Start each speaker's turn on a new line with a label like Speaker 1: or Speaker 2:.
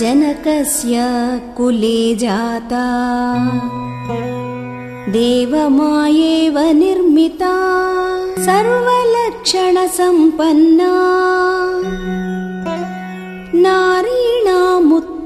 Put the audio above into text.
Speaker 1: जनकस्य कुले जाता। देवमायेव निर्मिता। सर्वलक्षणसम्पन्ना। नारीणामुत्तमावधू